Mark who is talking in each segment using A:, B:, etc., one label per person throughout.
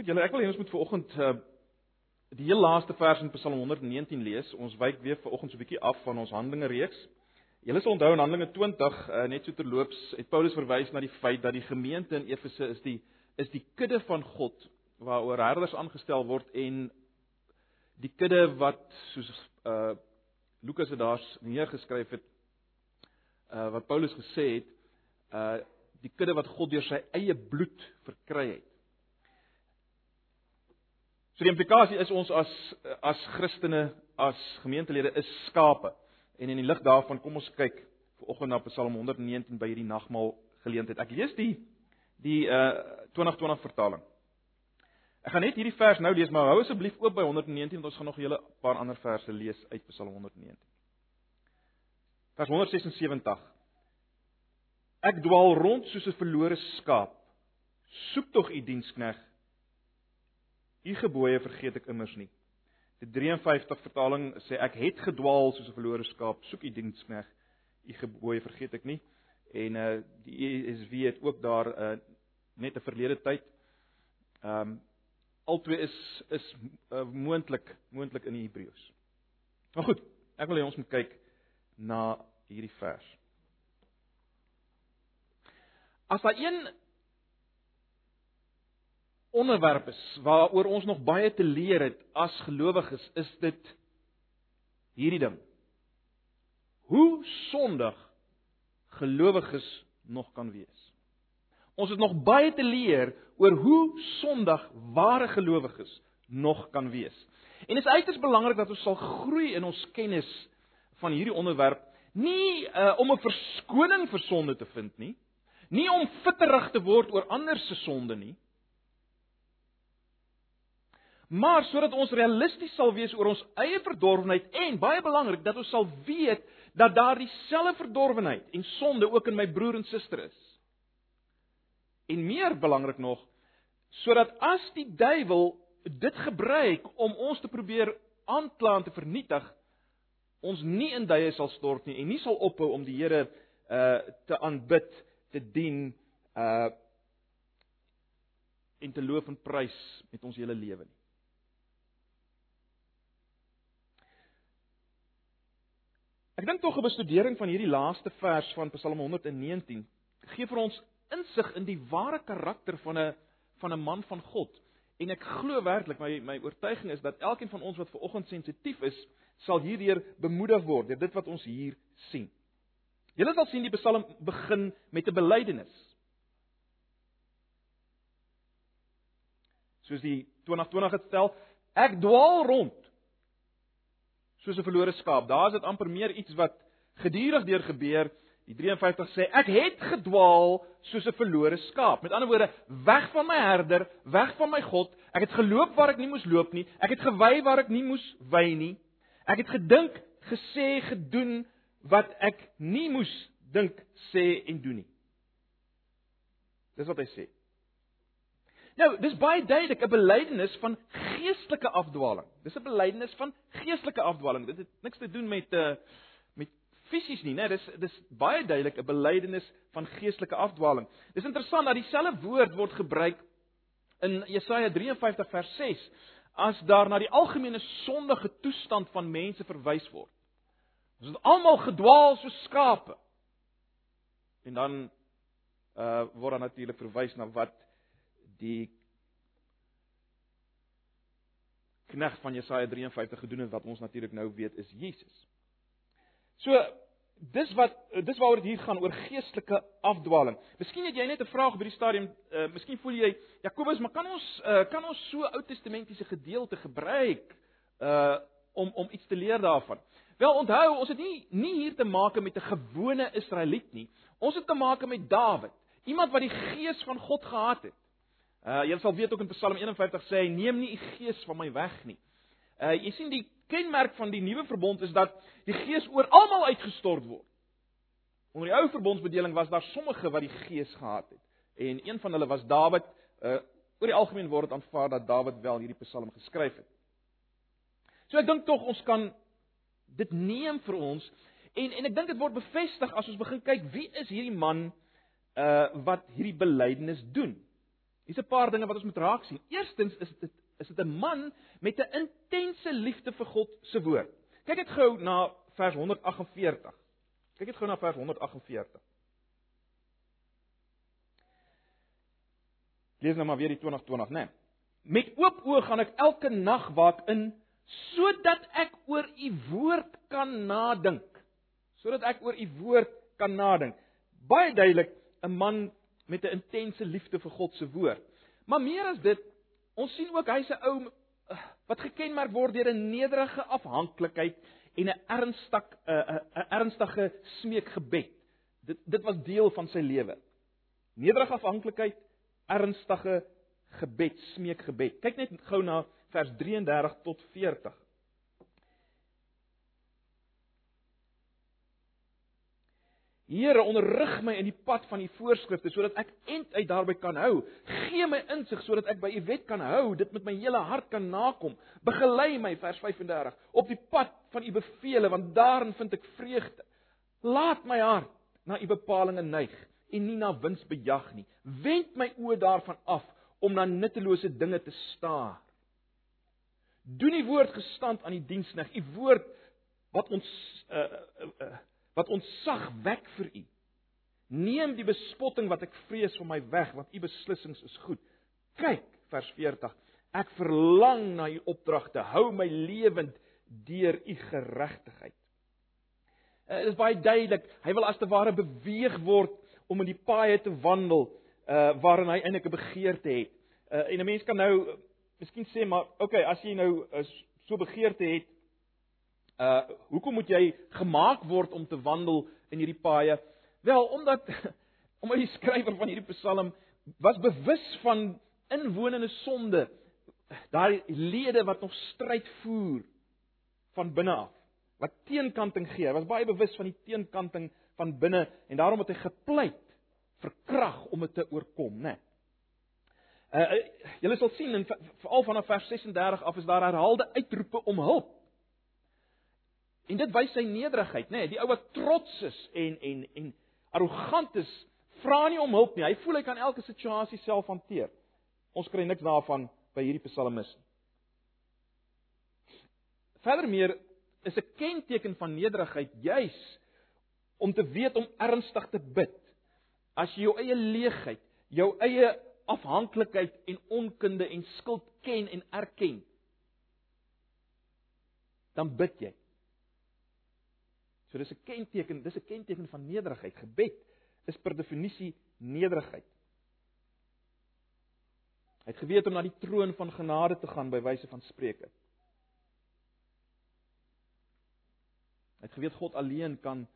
A: Goed julle, ek wil hê ons moet vanoggend uh die heel laaste vers in Psalm 119 lees. Ons wyk weer vanoggend so 'n bietjie af van ons Handelinge reeks. Julle sal onthou in Handelinge 20 uh, net so terloops het Paulus verwys na die feit dat die gemeente in Efese is die is die kudde van God waaroor herders aangestel word en die kudde wat soos uh Lukas het daar neergeskryf het uh wat Paulus gesê het uh die kudde wat God deur sy eie bloed verkry het. So die implikasie is ons as as Christene, as gemeentelede is skape. En in die lig daarvan kom ons kyk vanoggend na Psalm 119 by hierdie nagmaal geleentheid. Ek lees die die uh 2020 vertaling. Ek gaan net hierdie vers nou lees, maar hou asseblief oop by 119 want ons gaan nog 'n hele paar ander verse lees uit Psalm 119. Vers 176. Ek dwaal rond soos 'n verlore skaap. Soek tog u dienskneg U gebooie vergeet ek immers nie. Die 53 vertaling sê ek het gedwaal soos 'n verlore skaap, soek u dienskneg. U gebooie vergeet ek nie. En uh die ESV het ook daar uh net 'n verlede tyd. Ehm um, albei is is uh, moontlik moontlik in die Hebreëus. Maar goed, ek wil hê ons moet kyk na hierdie vers. As daar een onderwerp is waaroor ons nog baie te leer het as gelowiges, is dit hierdie ding. Hoe sondig gelowiges nog kan wees. Ons het nog baie te leer oor hoe sondig ware gelowiges nog kan wees. En dit is uiters belangrik dat ons sal groei in ons kennis van hierdie onderwerp, nie uh, om 'n verskoning vir sonde te vind nie, nie om fitterig te word oor ander se sonde nie, maar sodat ons realisties sal wees oor ons eie verdorwenheid en baie belangrik dat ons sal weet dat daar dieselfde verdorwenheid en sonde ook in my broer en suster is. En meer belangrik nog, sodat as die duiwel dit gebruik om ons te probeer aankla en te vernietig, ons nie in duie sal stort nie en nie sal ophou om die Here uh te aanbid, te dien uh en te loof en prys met ons hele lewe nie. Ek dink tog 'n bestudering van hierdie laaste vers van Psalm 119 gee vir ons insig in die ware karakter van 'n van 'n man van God. En ek glo werklik my my oortuiging is dat elkeen van ons wat ver oggend sensitief is, sal hierdeur bemoedig word deur dit wat ons hier sien. Julle sal sien die Psalm begin met 'n belydenis. Soos die 2020 het stel, ek dwaal rond soos 'n verlore skaap. Daar is dit amper meer iets wat gedurig deur gebeur. Die 53 sê ek het gedwaal soos 'n verlore skaap. Met ander woorde, weg van my herder, weg van my God. Ek het geloop waar ek nie moes loop nie. Ek het gewy waar ek nie moes wy nie. Ek het gedink, gesê, gedoen wat ek nie moes dink, sê en doen nie. Dis wat hy sê. Nou, dis baie duidelik 'n belydenis van geestelike afdwaling. Dis 'n belydenis van geestelike afdwaling. Dit het niks te doen met 'n uh, met fisies nie, né? Dis dis baie duidelik 'n belydenis van geestelike afdwaling. Dis interessant dat dieselfde woord word gebruik in Jesaja 53 vers 6 as daar na die algemene sondige toestand van mense verwys word. Ons het almal gedwaal soos skape. En dan uh word dan natuurlik verwys na wat die knegt van Jesaja 53 gedoen het wat ons natuurlik nou weet is Jesus. So dis wat dis waaroor dit hier gaan oor geestelike afdwaling. Miskien het jy net 'n vraag by die stadium, uh, miskien voel jy Jakobus, maar kan ons uh, kan ons so Ou Testamentiese gedeelte gebruik uh om om iets te leer daarvan? Wel onthou, ons het nie nie hier te maak met 'n gewone Israeliet nie. Ons het te maak met Dawid, iemand wat die gees van God gehad het. Uh jy sal weet ook in Psalm 51 sê hy neem nie u gees van my weg nie. Uh jy sien die kenmerk van die nuwe verbond is dat die gees oor almal uitgestort word. Onder die ou verbondsbedeling was daar sommige wat die gees gehad het en een van hulle was Dawid. Uh oor die algemeen word dit aanvaar dat Dawid wel hierdie Psalm geskryf het. So ek dink tog ons kan dit neem vir ons en en ek dink dit word bevestig as ons begin kyk wie is hierdie man uh wat hierdie belydenis doen. Hier's 'n paar dinge wat ons moet raak sien. Eerstens is dit is dit 'n man met 'n intense liefde vir God se woord. Kyk net gou na vers 148. Kyk net gou na vers 148. Lees nou maar weer die 2020, né? Nee. Met oop oë gaan ek elke nag waak in sodat ek oor u woord kan nadink. Sodat ek oor u woord kan nadink. Baie duidelik 'n man met 'n intense liefde vir God se woord. Maar meer as dit, ons sien ook hy's 'n ou eh, wat gekenmerk word deur 'n nederige afhanklikheid en 'n ernstig 'n 'n ernstige smeekgebed. Dit dit was deel van sy lewe. Nederige afhanklikheid, ernstige gebed, smeekgebed. Kyk net gou na vers 33 tot 40. Here, onderrig my in die pad van u voorskrifte sodat ek end uit daarby kan hou. Gee my insig sodat ek by u wet kan hou, dit met my hele hart kan nakom. Begelei my vers 35 op die pad van u beveelings want daarin vind ek vreugde. Laat my hart na u bepalinge neig en nie na winsbejag nie. Wend my oë daarvan af om na nuttelose dinge te staar. Doen die woord gestand aan die diensnig, u woord wat ons uh, uh, uh, wat ons sag wek vir u. Neem die bespotting wat ek vrees van my weg, want u beslissings is goed. Kyk, vers 40. Ek verlang na u opdragte. Hou my lewend deur u geregtigheid. Eh, dit is baie duidelik. Hy wil as te ware beweeg word om in die paaie te wandel uh waarin hy eintlik 'n begeerte het. Uh en 'n mens kan nou uh, miskien sê maar okay, as jy nou uh, so begeerte het, Uh hoekom moet jy gemaak word om te wandel in hierdie paaie? Wel, omdat omdat die skrywer van hierdie Psalm was bewus van inwonende sonde, daai lede wat nog stryd voer van binne af, wat teenkanting gee. Hy was baie bewus van die teenkanting van binne en daarom het hy gepleit vir krag om dit te oorkom, né? Nee. Uh julle sal sien in veral vanaf vers 36 af is daar herhaalde uitroepe om hulp. En dit wys sy nederigheid, nê? Nee, die ou wat trots is en en en arrogant is, vra nie om hulp nie. Hy voel hy kan elke situasie self hanteer. Ons kry niks daarvan by hierdie psalmis nie. Verdermeer is 'n kenteken van nederigheid juis om te weet om ernstig te bid. As jy jou eie leegheid, jou eie afhanklikheid en onkunde en skuld ken en erken, dan bid jy. So dis 'n kenteken, dis 'n kenteken van nederigheid. Gebed is per definisie nederigheid. Hy het geweet om na die troon van genade te gaan by wyse van Spreuke. Hy het geweet God alleen kan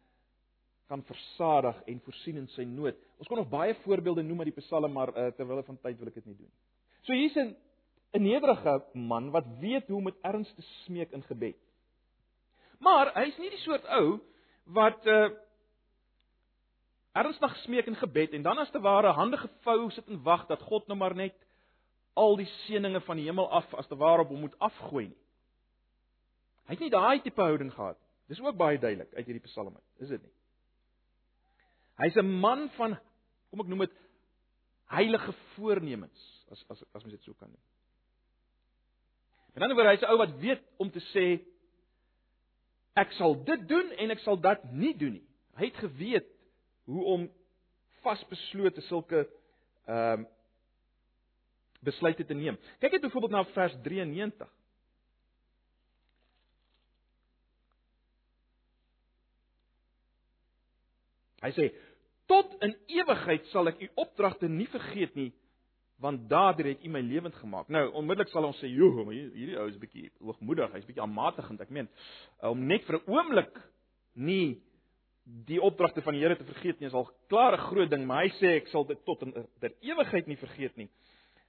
A: kan versadig en voorsien in sy nood. Ons kon nog baie voorbeelde noem uit die Psalme, maar uh, terwyl van tyd wil ek dit nie doen nie. So hier's 'n 'n nederige man wat weet hoe om met erns te smeek in gebed. Maar hy's nie die soort ou wat uh ernstig smeek in gebed en dan as te ware hande gevou sit en wag dat God nou maar net al die seënings van die hemel af as te ware op hom moet afgooi nie. Hy het nie daai tipe houding gehad. Dis ook baie duidelik uit hierdie psalme, is dit nie? Hy's 'n man van kom ek noem dit heilige voornemens as as as mens dit so kan noem. En dan word hy's 'n ou wat weet om te sê ek sal dit doen en ek sal dat nie doen nie. Hy het geweet hoe om vasbeslote sulke ehm uh, besluite te neem. Kyk net byvoorbeeld na vers 93. Hy sê: "Tot in ewigheid sal ek u opdragte nie vergeet nie, want daardeur het U my lewend gemaak. Nou, onmiddellik sal ons sê, "Jo, hierdie ou is bietjie hoogmoedig, hy's bietjie aanmatigend." Ek meen, om net vir 'n oomblik nie die opdragte van die Here te vergeet nie, is al klaar 'n groot ding, maar hy sê ek sal dit tot in ter ewigheid nie vergeet nie.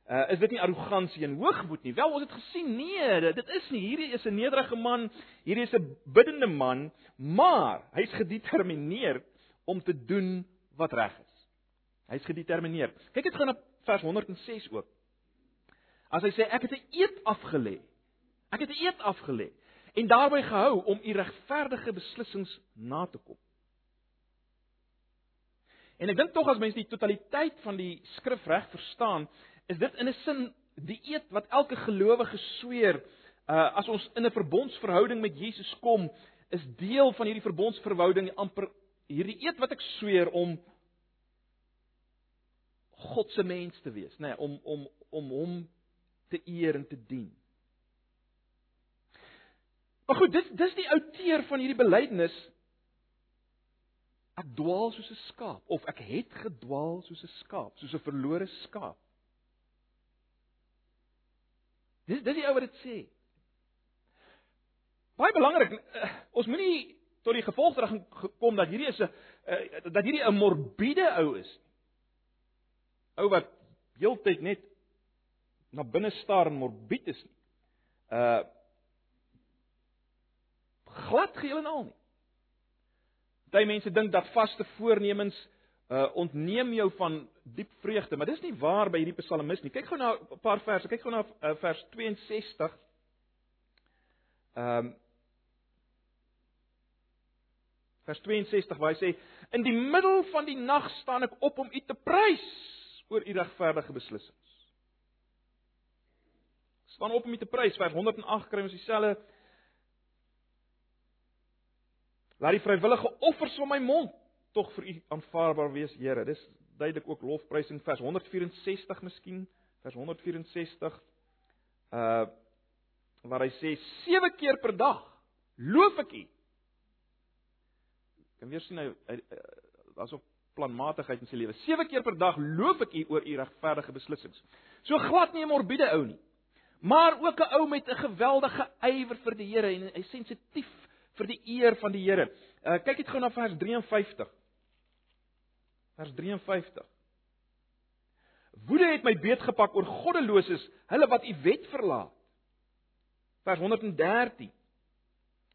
A: Uh is dit nie arrogansie en hoogmoed nie? Wel, ons het gesien, nee, dit is nie. Hierdie is 'n nederige man, hierdie is 'n biddende man, maar hy's gedetermineerd om te doen wat reg is. Hy's gedetermineerd. Kyk dit gaan op vers 106 ook. As hy sê ek het 'n eed afgelê. Ek het 'n eed afgelê en daarby gehou om u regverdige beslissings na te kom. En ek dink tog as mense die totaliteit van die skrif reg verstaan, is dit in 'n sin die eed wat elke gelowige sweer uh as ons in 'n verbondsverhouding met Jesus kom, is deel van hierdie verbondsverhouding amper hierdie eed wat ek sweer om God se mens te wees, nê, nee, om om om hom te eer en te dien. Maar goed, dis dis die outeer van hierdie belydenis. Ek dwaal soos 'n skaap of ek het gedwaal soos 'n skaap, soos 'n verlore skaap. Dis dis die ou wat dit sê. Baie belangrik, eh, ons moenie tot die gevolgtrekking gekom dat hierdie is 'n eh, dat hierdie 'n morbiede ou is. Ou wat heeltyd net na binne staar en morbied is nie. Uh glad geheel en al nie. Party mense dink dat vaste voornemens uh ontneem jou van diep vreugde, maar dis nie waar by hierdie psalmis nie. Kyk gou na 'n paar verse. Kyk gou na uh, vers 62. Ehm um, Vers 62 waar hy sê: "In die middel van die nag staan ek op om U te prys oor U regverdige beslissings." Staan op om U te prys. Vers 108 kry ons dieselfde Laat die vrywillige offers van my mond tog vir U aanvaarbaar wees, Here. Dis duidelik ook lofprysing vers 164 miskien, vers 164. Uh waar hy sê sewe keer per dag loof ek U. Kan weer sien hy, hy, hy daar's ook planmatigheid in sy lewe. Sewe keer per dag loof ek U oor U regverdige beslissings. So glad nie 'n morbiede ou nie, maar ook 'n ou met 'n geweldige ywer vir die Here en hy sensitief vir die eer van die Here. Uh kyk net gou na vers 53. Vers 53. Woede het my beetgepak oor goddeloses, hulle wat u wet verlaat. Vers 113.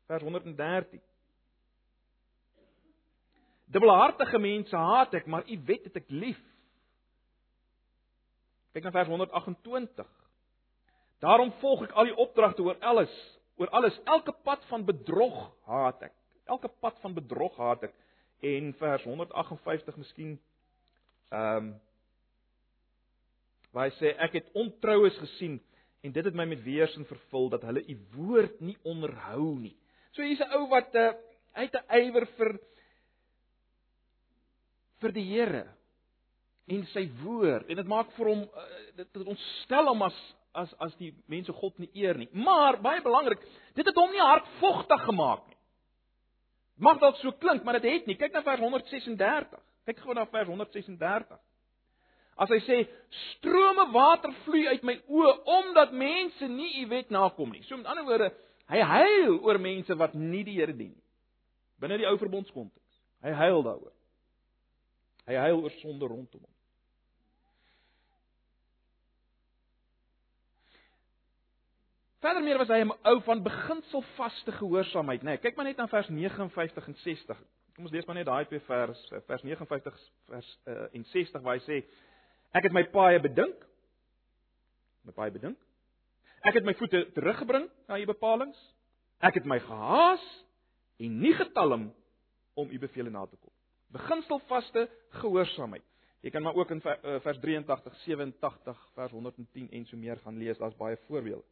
A: Vers 113. Dubbelhartige mense haat ek, maar u wet het ek lief. Kyk na vers 128. Daarom volg ek al die opdragte oor alles oor alles elke pad van bedrog haat ek elke pad van bedrog haat ek en vers 158 miskien ehm um, waar hy sê ek het ontroues gesien en dit het my met weerstand vervul dat hulle u woord nie onderhou nie so hier's 'n ou wat uh, uit 'n ywer vir vir die Here en sy woord en dit maak vir hom uh, dit, dit ontstel hom as as as die mense God nie eer nie. Maar baie belangrik, dit het hom nie hardvogtig gemaak nie. Mag dalk so klink, maar dit het nie. Kyk na vers 136. Kyk gou na vers 136. As hy sê strome water vloei uit my oë omdat mense nie u wet nakom nie. So met ander woorde, hy huil oor mense wat nie die Here dien nie. Binne die ou verbondskonteks. Hy huil daaroor. Hy huil oor sonde rondom hom. Verder meer was hy 'n ou van beginselvaste gehoorsaamheid, nê. Nee, kyk maar net na vers 59 en 60. Kom ons lees maar net daai twee vers, vers 59 vers uh, en 60 waar hy sê: Ek het my paaie bedink. My paaie bedink. Ek het my voete teruggebring na u bepalinge. Ek het my gehaas en nie getalm om u bevele na te kom. Beginselvaste gehoorsaamheid. Jy kan maar ook in eh, vers 83, 87, vers 110 en so meer gaan lees. Daar's baie voorbeelde.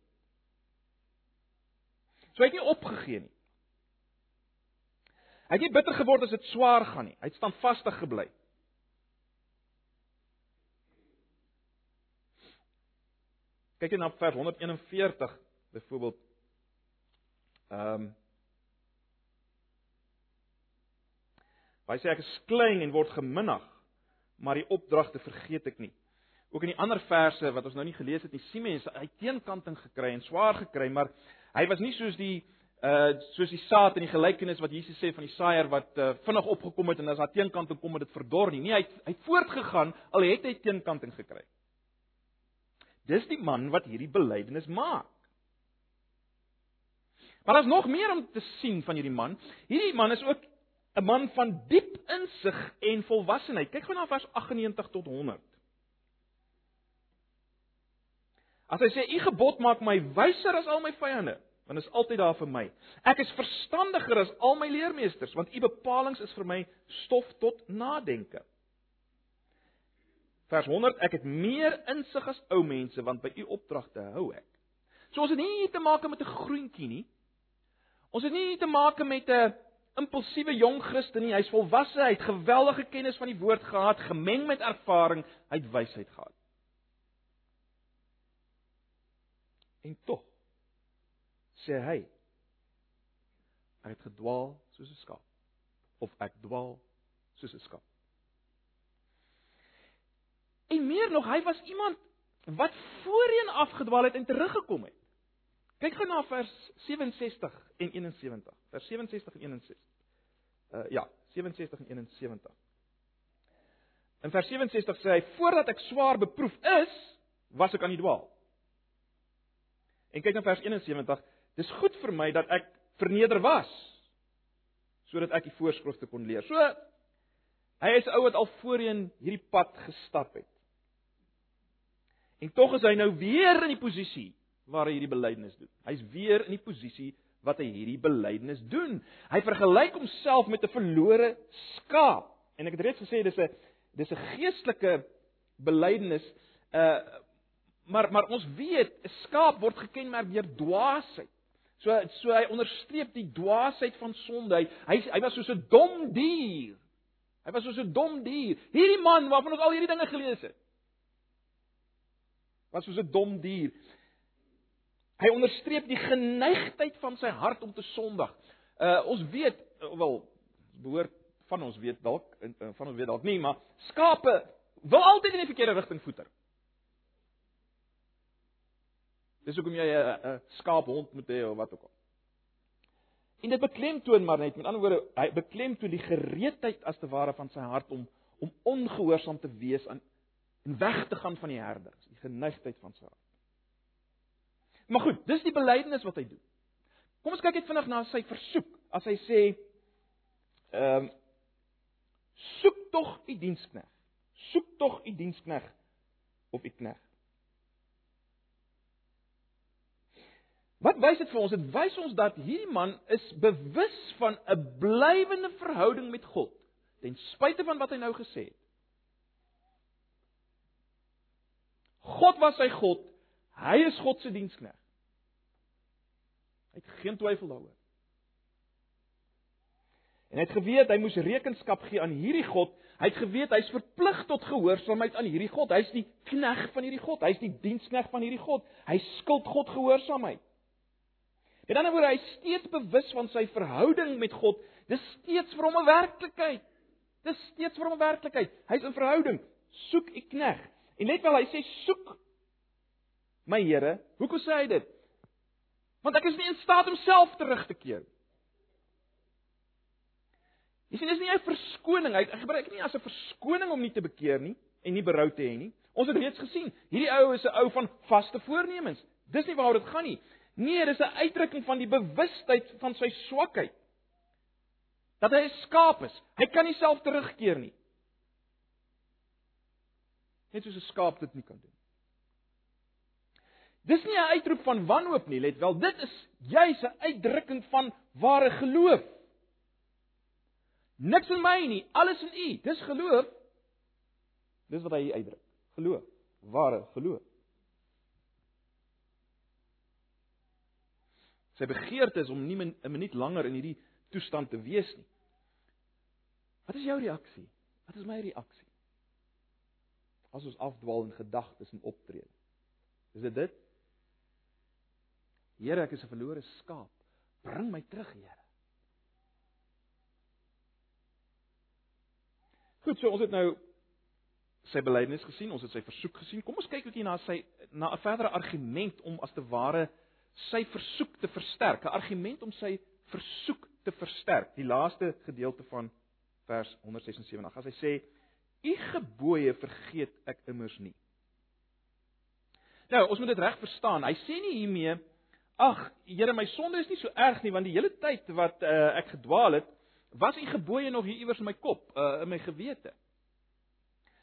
A: So hy het nie opgegee nie. Hy het nie bitter geword as dit swaar gaan nie. Hy het standvastig gebly. Kyk net na vers 141 byvoorbeeld. Ehm um, Hy sê ek is klein en word geminnig, maar die opdragte vergeet ek nie. Ook in die ander verse wat ons nou nie gelees het nie, sien mense hy teenkanting gekry en swaar gekry, maar Hy was nie soos die uh soos die saad in die gelykenis wat Jesus sê van die saaier wat uh, vinnig opgekom het en as daar teenkant toe kom het dit verdor nie. Nee, hy het, hy het voortgegaan al het hy teenkanting gekry. Dis die man wat hierdie belydenis maak. Maar daar's nog meer om te sien van hierdie man. Hierdie man is ook 'n man van diep insig en volwassenheid. Kyk gou na vers 98 tot 100. As hy sê u gebod maak my wyser as al my vyande, want is altyd daar vir my. Ek is verstandiger as al my leermeesters, want u bepalinge is vir my stof tot nadenke. Vers 100: Ek het meer insig as ou mense want by u opdragte hou ek. So ons het nie te maak met 'n groentjie nie. Ons het nie te maak met 'n impulsiewe jong Christen nie. Hy's volwasse, hy het geweldige kennis van die woord gehad, gemeng met ervaring, hy het wysheid gehad. En tog sê hy hy het gedwaal soos 'n skaap of ek dwaal soos 'n skaap. En meer nog, hy was iemand wat voorheen afgedwaal het en teruggekom het. Kyk gou na vers 67 en 71. Vers 67 en 61. Uh ja, 67 en 71. In vers 67 sê hy voordat ek swaar beproef is, was ek aan die dwaal. En kyk na vers 71, dis goed vir my dat ek verneder was sodat ek die voorskrifte kon leer. So hy is ou wat al voorheen hierdie pad gestap het. En tog is hy nou weer in die posisie waar hy hierdie belydenis doen. Hy's weer in die posisie wat hy hierdie belydenis doen. Hy vergelyk homself met 'n verlore skaap. En ek het reeds gesê dis 'n dis 'n geestelike belydenis. Uh maar maar ons weet 'n skaap word gekenmerk deur dwaasheid. So so hy onderstreep die dwaasheid van sonde. Hy hy, hy was soos 'n dom dier. Hy was soos 'n dom dier. Hierdie man waarvan ons al hierdie dinge gelees het. Was soos 'n dom dier. Hy onderstreep die geneigtheid van sy hart om te sondig. Uh ons weet wel behoort van ons weet dalk van ons weet dalk nie, maar skape wil altyd in die verkeerde rigting voeter. Dis hoekom jy 'n skaaphond moet hê of wat ook al. En dit beklemtoon maar net met ander woorde, hy beklemtoon die gereedheid as te ware van sy hart om om ongehoorsaam te wees aan en weg te gaan van die herders, die geneigtheid van sy hart. Maar goed, dis die belydenis wat hy doen. Kom ons kyk net vinnig na sy versoek. As hy sê ehm um, soek tog u dienskneg. Soek tog u dienskneg of u kneg. Wat wys dit vir ons? Dit wys ons dat hierdie man is bewus van 'n blywende verhouding met God, ten spyte van wat hy nou gesê het. God was sy God, Hy is God se dienskneg. Het geen twyfel daaroor. En hy het geweet hy moes rekenskap gee aan hierdie God. Hy het geweet hy's verplig tot gehoorsaamheid aan hierdie God. Hy's die knegg van hierdie God. Hy's die dienskneg van hierdie God. Hy skuld God gehoorsaamheid. En dan word hy steeds bewus van sy verhouding met God. Dis steeds vir hom 'n werklikheid. Dis steeds vir hom 'n werklikheid. Hy's in verhouding. Soek u knegg. En net wel hy sê soek my Here. Hoekom sê hy dit? Want ek is nie in staat om self terug te keer nie. Jy sien dis nie 'n verskoning. Ek gebruik nie as 'n verskoning om nie te bekeer nie en nie berou te hê nie. Ons het reeds gesien, hierdie ou is 'n ou van vaste voornemens. Dis nie waaroor dit gaan nie. Nee, dis 'n uitdrukking van die bewustheid van sy swakheid. Dat hy 'n skaap is. Hy kan nie self terugkeer nie. Net soos 'n skaap dit nie kan doen. Dis nie 'n uitroep van wanhoop nie, let wel, dit is juis 'n uitdrukking van ware geloof. Niks in my nie, alles in U. Dis geloof. Dis wat hy hier uitdruk. Geloof, ware geloof. Sy begeerte is om nie 'n minuut langer in hierdie toestand te wees nie. Wat is jou reaksie? Wat is my reaksie? As ons afdwaal in gedagtes en optrede. Is dit dit? Here, ek is 'n verlore skaap. Bring my terug, Here. Goed, so ons het nou sy belydenis gesien, ons het sy versoek gesien. Kom ons kyk 'n bietjie na sy na 'n verdere argument om as te ware sy versoek te versterk, 'n argument om sy versoek te versterk. Die laaste gedeelte van vers 176. As hy sê: "U gebooie vergeet ek immers nie." Nou, ons moet dit reg verstaan. Hy sê nie hiermee Ag, Here, my sonde is nie so erg nie want die hele tyd wat uh, ek gedwaal het, was u gebooie nog hier iewers in my kop, uh, in my gewete.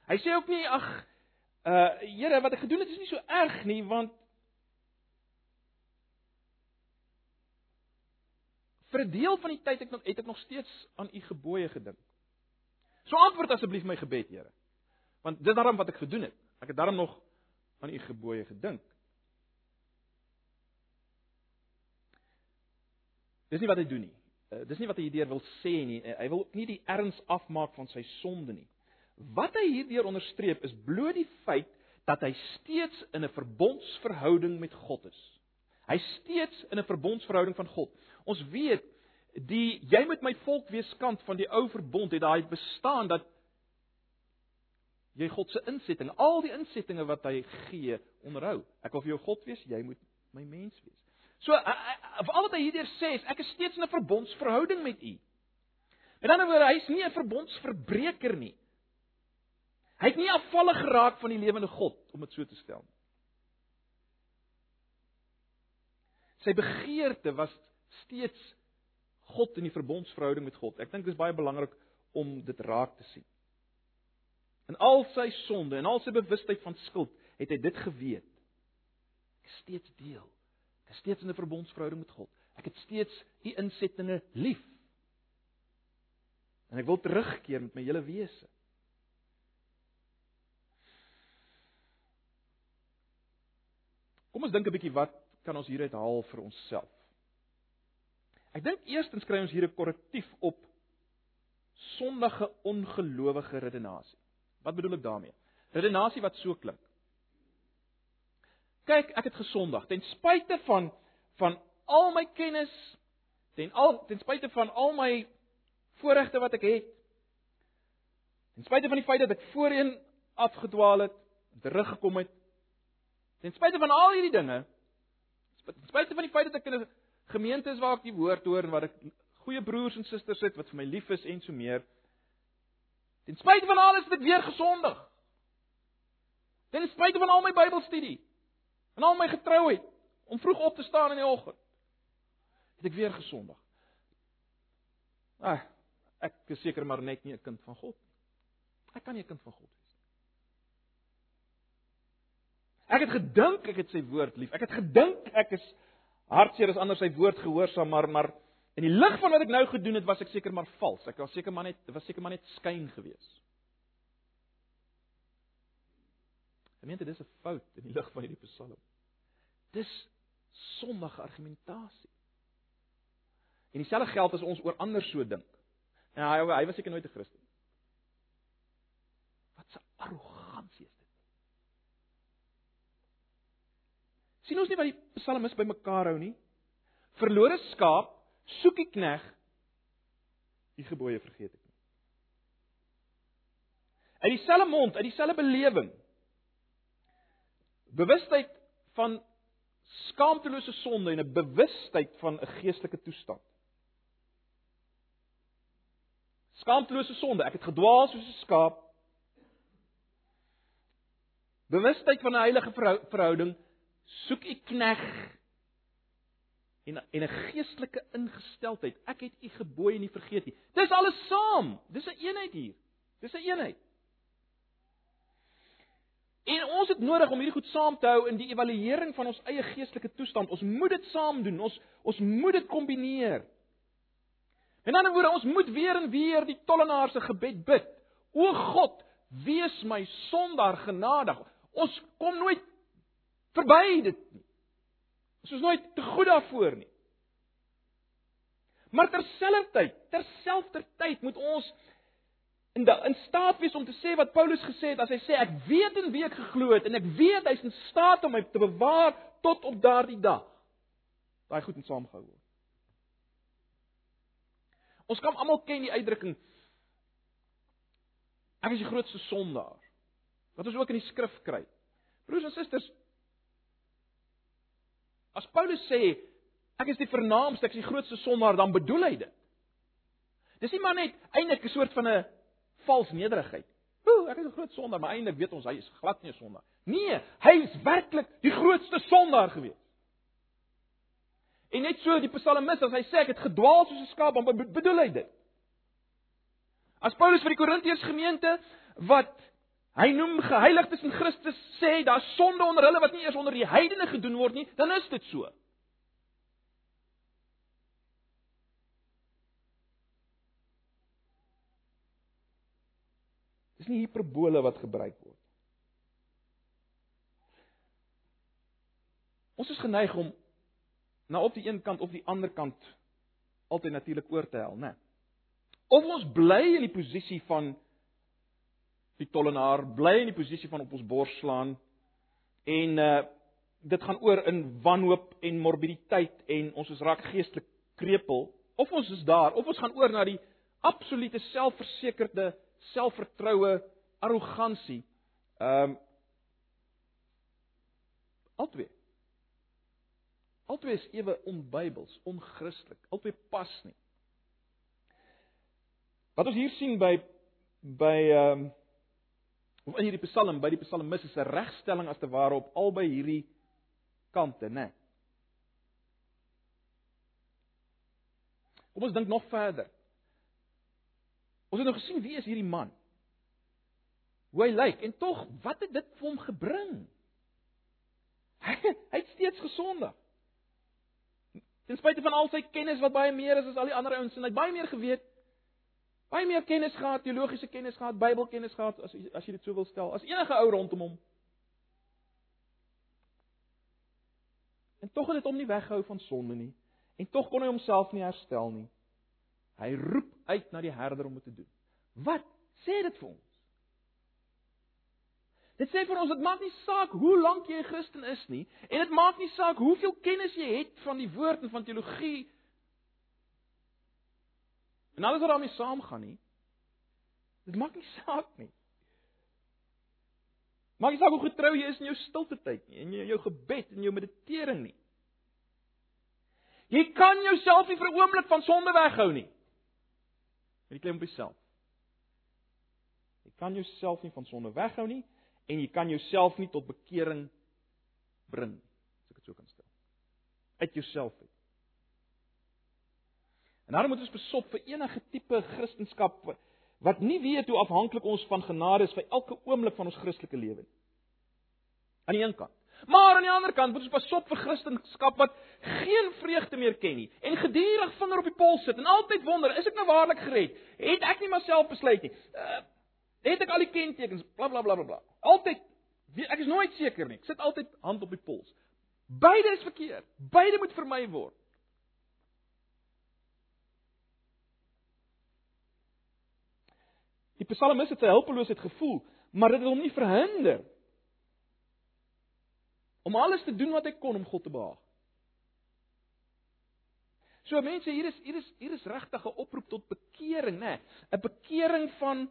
A: Hy sê ook nie ag, uh Here, wat ek gedoen het is nie so erg nie want vir 'n deel van die tyd ek nog het ek nog steeds aan u gebooie gedink. So antwoord asseblief my gebed, Here. Want dis daarom wat ek gedoen het. Ek het daarom nog aan u gebooie gedink. Dis nie wat hy doen nie. Uh, dis nie wat hy hierdeur wil sê nie. Uh, hy wil nie die erns afmaak van sy sonde nie. Wat hy hierdeur onderstreep is bloot die feit dat hy steeds in 'n verbondsverhouding met God is. Hy steeds in 'n verbondsverhouding van God. Ons weet die jy moet my volk wees kant van die ou verbond het daai bestaan dat jy God se insetting, al die insettinge wat hy gee, onderhou. Ek wil vir jou God wees, jy moet my mens wees. So al wat hy hierdeur sê is ek is steeds in 'n verbondsverhouding met u. Met ander woorde, hy's nie 'n verbondsverbreker nie. Hy het nie afvallig geraak van die lewende God om dit so te stel nie. Sy begeerte was steeds God in die verbondsverhouding met God. Ek dink dit is baie belangrik om dit raak te sien. In al sy sonde en al sy bewustheid van skuld, het hy dit geweet. Ek steeds deel. Ek is steeds in 'n verbondsverhouding met God. Ek het steeds u insettinge lief. En ek wil terugkeer met my hele wese. Kom ons dink 'n bietjie wat kan ons hieruit haal vir onsself. Ek dink eerstens kry ons hier 'n korrektief op sondige ongelowige redenasie. Wat bedoel ek daarmee? Redenasie wat so klink. Kyk, ek het gesondig ten spyte van van al my kennis, ten al ten spyte van al my voorregte wat ek het. Ten spyte van die feit dat ek voorheen afgedwaal het, teruggekom het, Ten spyte van al hierdie dinge, ten spyte van die feit dat ek in 'n gemeente is waar ek die woord hoor en waar ek goeie broers en susters het wat vir my lief is en so meer, ten spyte van alles het ek weer gesondig. Ten spyte van al my Bybelstudie en al my getrouheid om vroeg op te staan in die oggend, het ek weer gesondig. Ah, ek is seker maar net nie 'n kind van God. Ek kan nie 'n kind van God wees. Ek het gedink ek het sy woord lief. Ek het gedink ek is hartseer as ander sy woord gehoorsaam, maar maar in die lig van wat ek nou gedoen het, was ek seker maar vals. Ek was seker maar net was seker maar net skyn gewees. Gemeente, dis 'n fout in die lig van hierdie Psalm. Dis sondige argumentasie. En dieselfde geld as ons oor ander so dink. En hy hy was seker nooit 'n Christen. Wat 'n arrogansie is sien ons nie wat die psalmis bymekaar hou nie? Verlore skaap, soek die knegg, die gebooie vergeet ek nie. Uit dieselfde mond, uit dieselfde belewing. Bewustheid van skaamtelose sonde en 'n bewustheid van 'n geestelike toestand. Skaamtelose sonde, ek het gedwaal soos 'n skaap. Bewustheid van 'n heilige verhouding soek u knegg en en 'n geestelike ingesteldheid. Ek het u gebooie nie vergeet nie. Dis alles saam. Dis 'n een eenheid hier. Dis 'n een eenheid. En ons het nodig om hierdie goed saam te hou in die evaluering van ons eie geestelike toestand. Ons moet dit saam doen. Ons ons moet dit kombineer. In ander woorde, ons moet weer en weer die tollenaar se gebed bid. O God, wees my sondaar genadig. Ons kom nooit verby dit nie. Ons is nooit te goed daarvoor nie. Maar terselfdertyd, terselfdertyd moet ons in da, in staat wees om te sê wat Paulus gesê het as hy sê ek weet in wie ek geglo het en ek weet hy's in staat om my te bewaar tot op daardie dag. Daai goed moet saamgehou word. Ons kan almal ken die uitdrukking ek is die grootste sondaar. Wat ons ook in die skrif kry. Broers en susters, As Paulus sê ek is die vernaamste, ek is die grootste sondaar, dan bedoel hy dit. Dis nie maar net eintlik 'n soort van 'n vals nederigheid. Ooh, ek is 'n groot sondaar, maar eintlik weet ons hy is glad nie 'n sondaar. Nee, hy is werklik die grootste sondaar gewees. En net so die psalmis as hy sê ek het gedwaal soos 'n skaap, dan bedoel hy dit. As Paulus vir die Korintiërs gemeente wat Hy noem geheiligdes in Christus sê daar's sonde onder hulle wat nie eers onder die heidene gedoen word nie, dan is dit so. Dis nie hiperbole wat gebruik word. Ons is geneig om na op die een kant of die ander kant altyd natuurlik oor te hel, né? Of ons bly in die posisie van die tollenaar, bly in die posisie van op ons bors slaan en uh dit gaan oor in wanhoop en morbiditeit en ons is raak geestelik krepeel of ons is daar of ons gaan oor na die absolute selfversekerde selfvertroue arrogansie ehm um, altwee Altwee is ewe onbybels, onchristelik. Altwee pas nie. Wat ons hier sien by by ehm um, of in hierdie Psalm, by die Psalmis is 'n regstelling as te ware op albei hierdie kante, né? Kom ons dink nog verder. Ons het nou gesien wie is hierdie man? Hoe hy lyk en tog wat het dit vir hom gebring? Hy, hy het steeds gesondig. Ten spyte van al sy kennis wat baie meer is as al die ander ouens en hy het baie meer geweet. Baie meer kennis gehad, teologiese kennis gehad, Bybelkennis gehad as as jy dit so wil stel, as enige ou rondom hom. En tog het dit hom nie weggehou van sonde nie en tog kon hy homself nie herstel nie. Hy roep uit na die herder om dit te doen. Wat sê dit vir ons? Dit sê vir ons dit maak nie saak hoe lank jy 'n Christen is nie en dit maak nie saak hoeveel kennis jy het van die woord en van teologie. En alles wat daarmee saamgaan nie. Dit maak nie saak nie. Maak nie saak hoe getrou jy is in jou stilte tyd nie in jou gebed en jou meditering nie. Jy kan jouself nie vir 'n oomblik van sonde weghou nie. Met die klem op jouself. Jy kan jouself nie van sonde weghou nie en jy kan jouself nie tot bekering bring as ek dit so kan stel. Uit jouself uit. En daarom moet ons besop vir enige tipe kristendom wat nie weet hoe afhanklik ons van genade is vir elke oomblik van ons Christelike lewe aan die een kant maar aan die ander kant moet ons besop vir kristendom wat geen vreugde meer ken nie en gedurig vinger op die pols sit en altyd wonder is ek nou waarlik gered het ek nie myself besluit nie uh, Het ek al die kentekens, bla bla bla bla. Altyd ek is nooit seker nie. Ek sit altyd hand op die pols. Beide is verkeerd. Beide moet vermy word. Die psalmis het sy hulpeloosheid gevoel, maar dit het hom nie verhinder om alles te doen wat hy kon om God te behaag. So mense, hier is hier is hier is regtig 'n oproep tot bekering, né? 'n Bekering van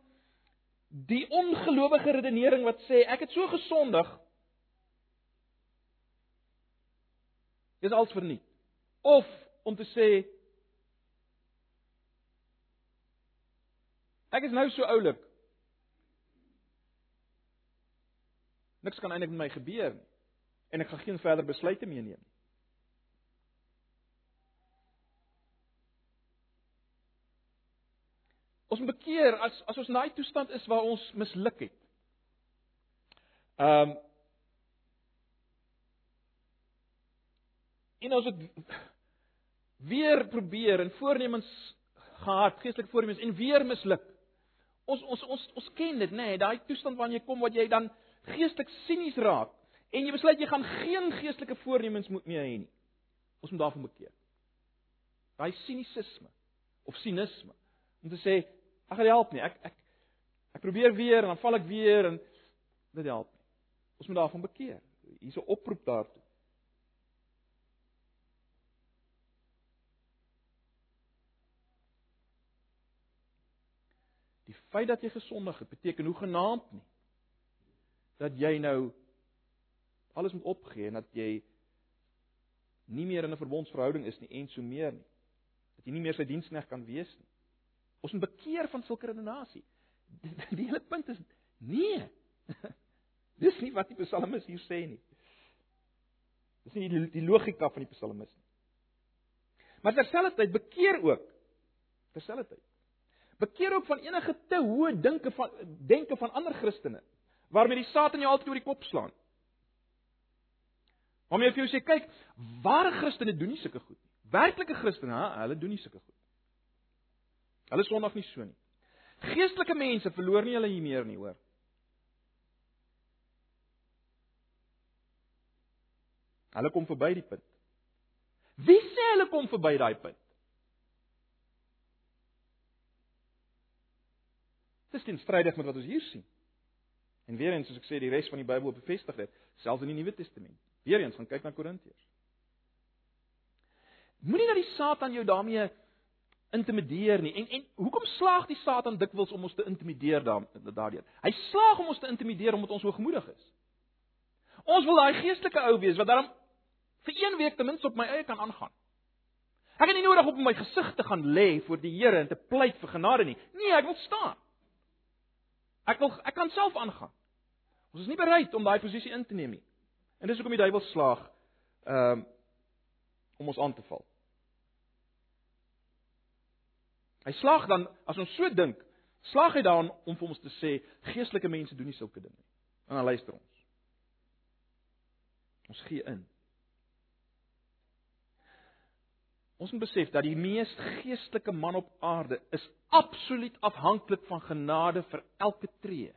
A: die ongelowige redenering wat sê ek het so gesondig is als verniet of om te sê ek is nou so oulik niks kan eintlik met my gebeur nie en ek gaan geen verder besluite meeneem nie Ons moet bekeer as as ons in daai toestand is waar ons misluk het. Ehm um, En ons het weer probeer en voornemens gehad, geestelike voornemens en weer misluk. Ons ons ons ons ken dit nê, nee, daai toestand waarin jy kom wat jy dan geestelik sinies raak en jy besluit jy gaan geen geestelike voornemens moet meer hê nie. Ons moet daarvan bekeer. Daai sinisisme of sinisme om te sê Ag dit help nie. Ek ek ek probeer weer en dan val ek weer en dit help nie. Ons moet daarvan bekeer. Hier's 'n oproep daartoe. Die feit dat jy gesondig het, beteken hoe genaamd nie dat jy nou alles moet opgee en dat jy nie meer in 'n verbondsverhouding is nie en so meer nie. Dat jy nie meer sy diensknegt kan wees nie. Ons moet bekeer van sulke redenasie. Die, hele punt is nee. Dis nie wat die psalmis hier sê nie. Dis nie die, die logika van die psalmis nie. Maar terselfdertyd bekeer ook terselfdertyd. Bekeer ook van enige te hoë dinke van denke van ander Christene waarmee die Satan jou altyd oor die kop slaan. Om jy vir jou sê kyk, ware Christene doen nie sulke goed nie. Werklike Christene, hulle doen nie sulke goed. Hulle sondig nie so nie. Geestelike mense verloor nie hulle hier meer nie, hoor. Hulle kom verby die punt. Wie sê hulle kom verby daai punt? Dis teenstrydig met wat ons hier sien. En weer eens soos ek sê, die res van die Bybel bevestig dit, selfs in die Nuwe Testament. Weer eens gaan kyk na Korintiërs. Moenie dat die Satan jou daarmee intimideer nie. En en hoekom slaag die Satan dikwels om ons te intimideer daardeur? Hy slaag om ons te intimideer omdat ons hoogmoedig is. Ons wil daai geestelike ou wees wat daarom vir een week ten minste op my eie kan aangaan. Ek het nie nodig om my gesig te gaan lê voor die Here en te pleit vir genade nie. Nee, ek wil staan. Ek wil ek kan self aangaan. Ons is nie bereid om daai posisie in te neem nie. En dis hoekom die duiwel slaag um, om ons aan te val. Hy slaag dan as ons so dink, slaag hy daarin om vir ons te sê geestelike mense doen nie sulke dinge nie. En dan luister ons. Ons gee in. Ons moet besef dat die mees geestelike man op aarde is absoluut afhanklik van genade vir elke tree.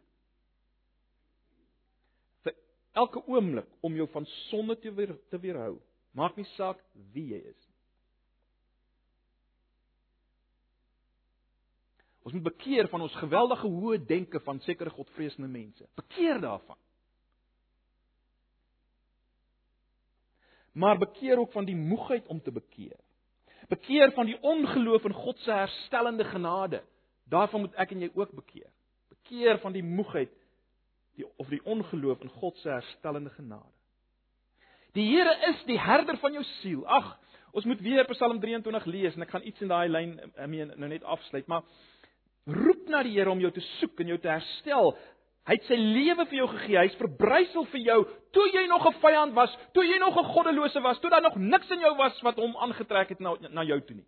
A: Elke oomblik om jou van sonde te weer, te weerhou. Maak nie saak wie jy is. Ons moet bekeer van ons geweldige hoë denke van sekere godvreesende mense. Bekeer daarvan. Maar bekeer ook van die moegheid om te bekeer. Bekeer van die ongeloof in God se herstellende genade. Daarvan moet ek en jy ook bekeer. Bekeer van die moegheid die of die ongeloof in God se herstellende genade. Die Here is die herder van jou siel. Ag, ons moet weer Psalm 23 lees en ek gaan iets in daai lyn I mean nou net afsluit, maar roep na die Here om jou te soek en jou te herstel. Hy het sy lewe vir jou gegee. Hy's verbrysel vir jou toe jy nog 'n vyand was, toe jy nog 'n goddelose was, toe daar nog niks in jou was wat hom aangetrek het na na jou toe nie.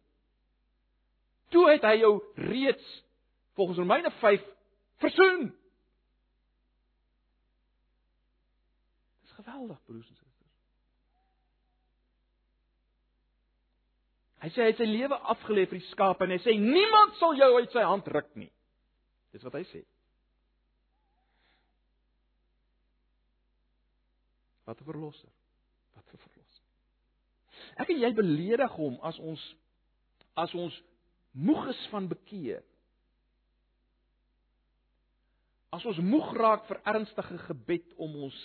A: Toe het hy jou reeds volgens Romeine 5 versoen. Geweldig, broers en susters. Hy sê hy het sy lewe afgelê vir die skape en hy sê niemand sal jou uit sy hand ruk nie. Dis wat hy sê. Wat 'n verlosser. Wat 'n verlosser. Ek en jy beledig hom as ons as ons moeg is van bekeer. As ons moeg raak vir ernstige gebed om ons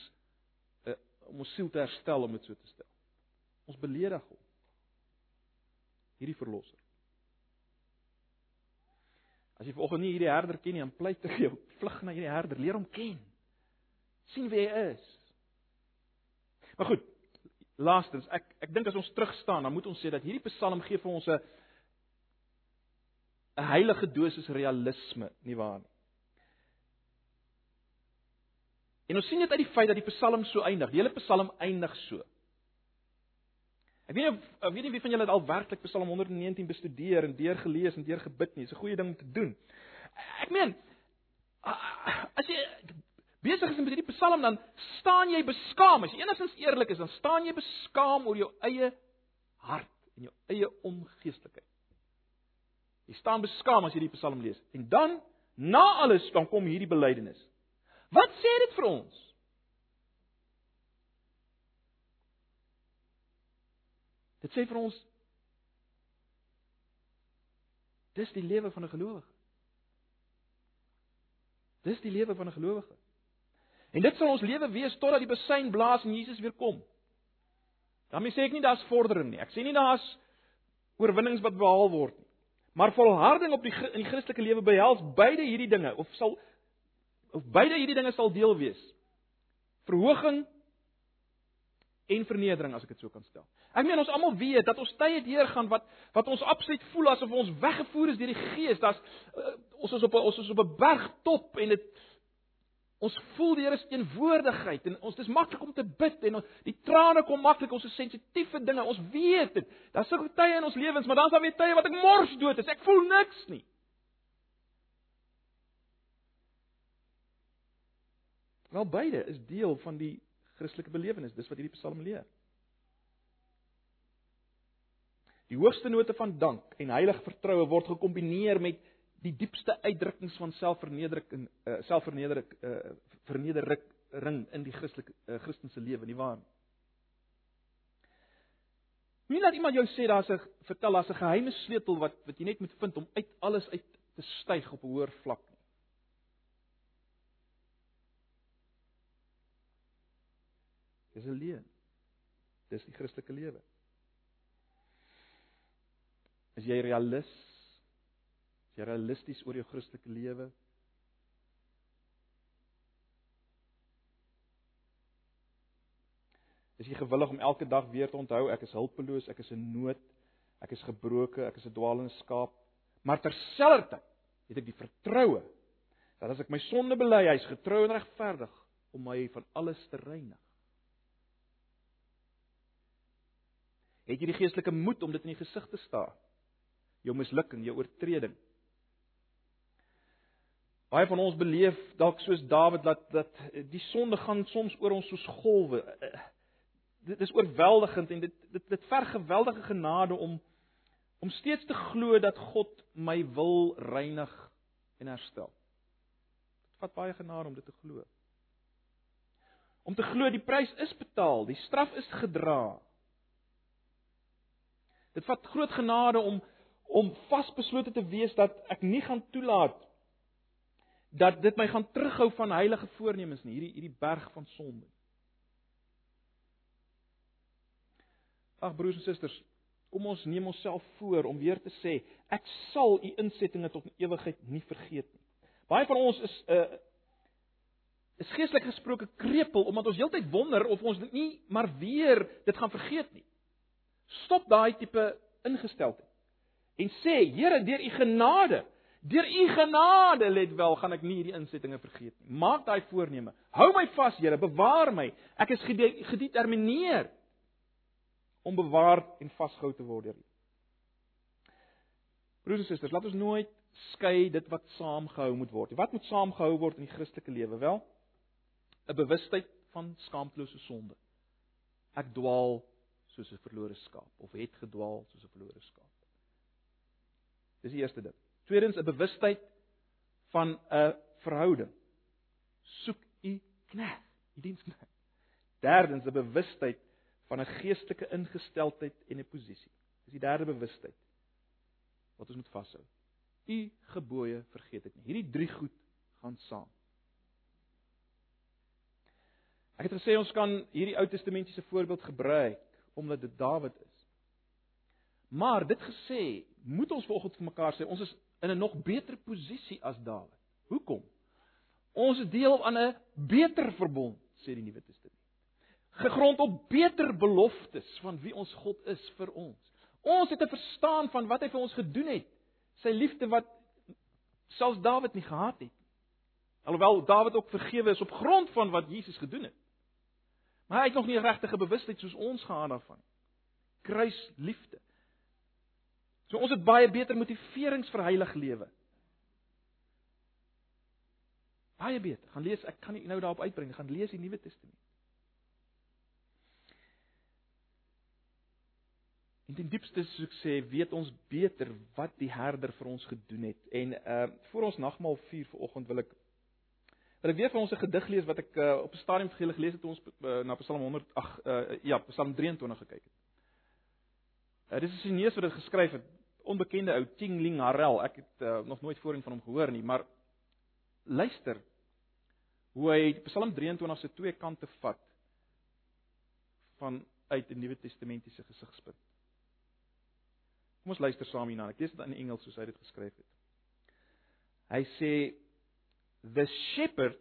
A: om ons siel te herstel om dit so te stel. Ons beledig hom. Hierdie verlosser. As jy vanoggend nie hierdie herder ken nie, dan pleit ek jou, vlug na hierdie herder, leer hom ken. sien wie hy is. Maar goed, laastens, ek ek dink as ons terug staan, dan moet ons sê dat hierdie Psalm gee vir ons 'n 'n heilige dosis realisme, nie waar nie? En ons sien dit uit die feit dat die Psalm so eindig. Die hele Psalm eindig so. Ek weet nie ek weet nie wie van julle al werklik Psalm 119 bestudeer en deurgelees en deurgebid nie. Dis 'n goeie ding om te doen. Ek meen as jy besig is met hierdie Psalm dan staan jy beskaam. As jy enigstens eerlik is, dan staan jy beskaam oor jou eie hart en jou eie ongeestelikheid. Jy staan beskaam as jy die Psalm lees. En dan na alles dan kom hierdie belydenis. Wat sê dit vir ons? Dit sê vir ons Dis die lewe van 'n gelowige. Dis die lewe van 'n gelowige. En dit sal ons lewe wees totdat die besyn blaas en Jesus weer kom. daarmee sê ek nie daar's vordering nie. Ek sê nie daar's oorwinnings wat behaal word nie. Maar volharding op die in die Christelike lewe behels beide hierdie dinge of sal of beide hierdie dinge sal deel wees. Verhoging en vernedering as ek dit so kan stel. Ek meen ons almal weet dat ons tye deurgaan wat wat ons absoluut voel asof ons weggevoer is deur die Gees. Dat's uh, ons is op 'n ons is op 'n bergtop en dit Ons voel die Here se teenwoordigheid en ons dis maklik om te bid en ons, die trane kom maklik, ons is sensitief vir dinge. Ons weet dit. Daar's sulke tye in ons lewens, maar dan's daar weer tye wat ek mors dood is. Ek voel niks nie. Wel beide is deel van die Christelike belewenis, dis wat hierdie Psalm leer. Die hoogste note van dank en heilige vertroue word gekombineer met die diepste uitdrukkings van selfvernedering uh, selfvernedering uh, vernedering in die Christelike uh, Christelike lewe, nie waar nie? Nie laat iemand jou sê daar's 'n vertel daar's 'n geheime sleutel wat wat jy net moet vind om uit alles uit te styg op 'n hoër vlak Dis 'n leuen. Dis die Christelike lewe. Is jy realis? Is jy realisties oor jou Christelike lewe? Is jy gewillig om elke dag weer te onthou ek is hulpeloos, ek is in nood, ek is gebroken, ek is 'n dwaalende skaap, maar terselfdertyd het ek die vertroue dat as ek my sonde bely, hy's getrou en regverdig om my van alles te reinig. Het jy die geestelike moed om dit in die gesig te staar? Jou mislukking, jou oortreding. Baie van ons beleef dalk soos Dawid dat dat die sonde gaan soms oor ons soos golwe dit is oorweldigend en dit dit dit verg geweldige genade om om steeds te glo dat God my wil reinig en herstel. Dit vat baie genade om dit te glo. Om te glo die prys is betaal, die straf is gedra. Dit vat groot genade om om vasbeslote te wees dat ek nie gaan toelaat dat dit my gaan terughou van heilige voornemens nie, hierdie hierdie berg van sonde. Ag broers en susters, kom ons neem onsself voor om weer te sê, ek sal u insettinge tot in ewigheid nie vergeet nie. Baie van ons is 'n uh, eh, is geestelik gesproke krepeel omdat ons heeltyd wonder of ons dit nie maar weer dit gaan vergeet nie. Stop daai tipe ingesteldheid. En sê, Here, deur u genade, deur u genade let wel, gaan ek nie hierdie insettinge vergeet nie. Maak daai voorneme. Hou my vas, Here, bewaar my. Ek is gedetermineer om bewaar en vasgehou te word deur U. Broers en susters, laat ons nooit skei dit wat saamgehou moet word. Wat moet saamgehou word in die Christelike lewe? Wel, 'n bewustheid van skaamtelose sonde. Ek dwaal soos 'n verlore skaap of het gedwaal soos 'n verlore skaap. Dis die eerste ding. Tweedens 'n bewustheid van 'n verhouding. Soek u knegg, u diensknegg. Derdens 'n bewustheid van 'n geestelike ingesteldheid en 'n posisie. Dis die derde bewustheid wat ons moet vashou. U gebooie vergeet ek nie. Hierdie drie goed gaan saam. Ek het gesê ons kan hierdie Ou Testamentiese voorbeeld gebruik omdat dit Dawid is. Maar dit gesê, moet ons vanoggend vir mekaar sê ons is in 'n nog beter posisie as Dawid. Hoekom? Ons is deel aan 'n beter verbond, sê die Nuwe Testament gegrond op beter beloftes van wie ons God is vir ons. Ons het 'n verstaan van wat hy vir ons gedoen het. Sy liefde wat selfs Dawid nie gehad het. Alhoewel Dawid ook vergewe is op grond van wat Jesus gedoen het. Hy het nog nie regtige bewustheid soos ons gehad daarvan. Kruisliefde. So ons het baie beter motiverings vir heilig lewe. Baie beter. Gaan lees, ek kan nie nou daarop uitbring, gaan lees die Nuwe Testament. En ten diepste soos ek sê, weet ons beter wat die herder vir ons gedoen het. En uh voor ons nagmaal vier vanoggend wil ek wil ek weer vir ons 'n gedig lees wat ek uh, op 'n stadium gelees het toe ons uh, na Psalm 100 ag uh, ja, Psalm 23 gekyk het. Uh, dit is 'n Chinese wat dit geskryf het, onbekende ou Ting Ling Harel. Ek het uh, nog nooit voorheen van hom gehoor nie, maar luister hoe hy Psalm 23 se twee kante vat van uit 'n Nuwe Testamentiese gesigspunt. Kom ons luister saam hierna. Ek lees dit in Engels soos hy dit geskryf het. Hy sê the shepherd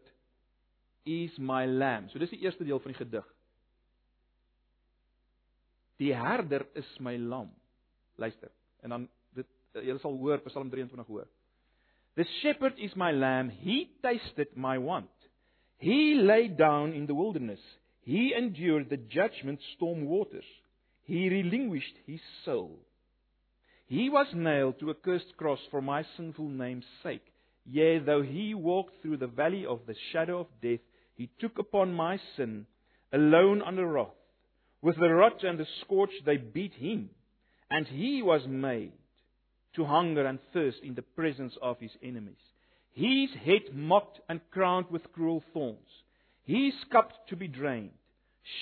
A: is my lamb. So dis die eerste deel van die gedig. Die herder is my lam. Luister. En dan dit jy sal hoor Psalm 23 hoor. The shepherd is my lamb, he tasted my want. He lay down in the wilderness. He endured the judgment storm waters. He relinquished his soul. He was nailed to a cursed cross for my sinful name's sake. Yea, though he walked through the valley of the shadow of death, he took upon my sin, alone under wrath. With the rod and the scourge they beat him, and he was made to hunger and thirst in the presence of his enemies. His head mocked and crowned with cruel thorns. His cup to be drained.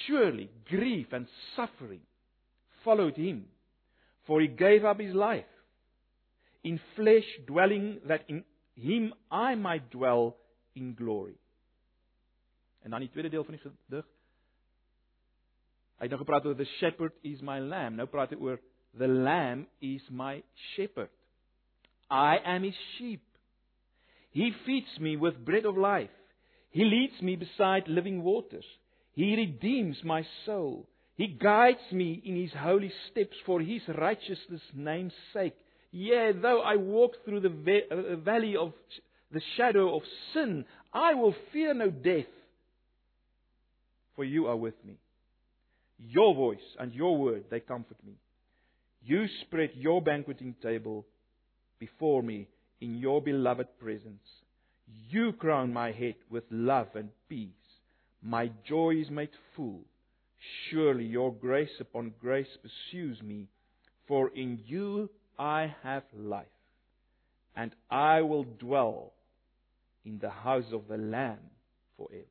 A: Surely grief and suffering followed him, for he gave up his life in flesh dwelling that in him I might dwell in glory. En dan die tweede deel van die gedig. Hy het nou gepraat oor the shepherd is my lamb. Nou praat hy oor the lamb is my shepherd. I am his sheep. He feeds me with bread of life. He leads me beside living waters. He redeems my soul. He guides me in his holy steps for his righteousness' name's sake. Yea, though I walk through the uh, valley of the shadow of sin, I will fear no death, for you are with me. Your voice and your word, they comfort me. You spread your banqueting table before me in your beloved presence. You crown my head with love and peace. My joy is made full. Surely your grace upon grace pursues me, for in you I have life, and I will dwell in the house of the Lamb forever.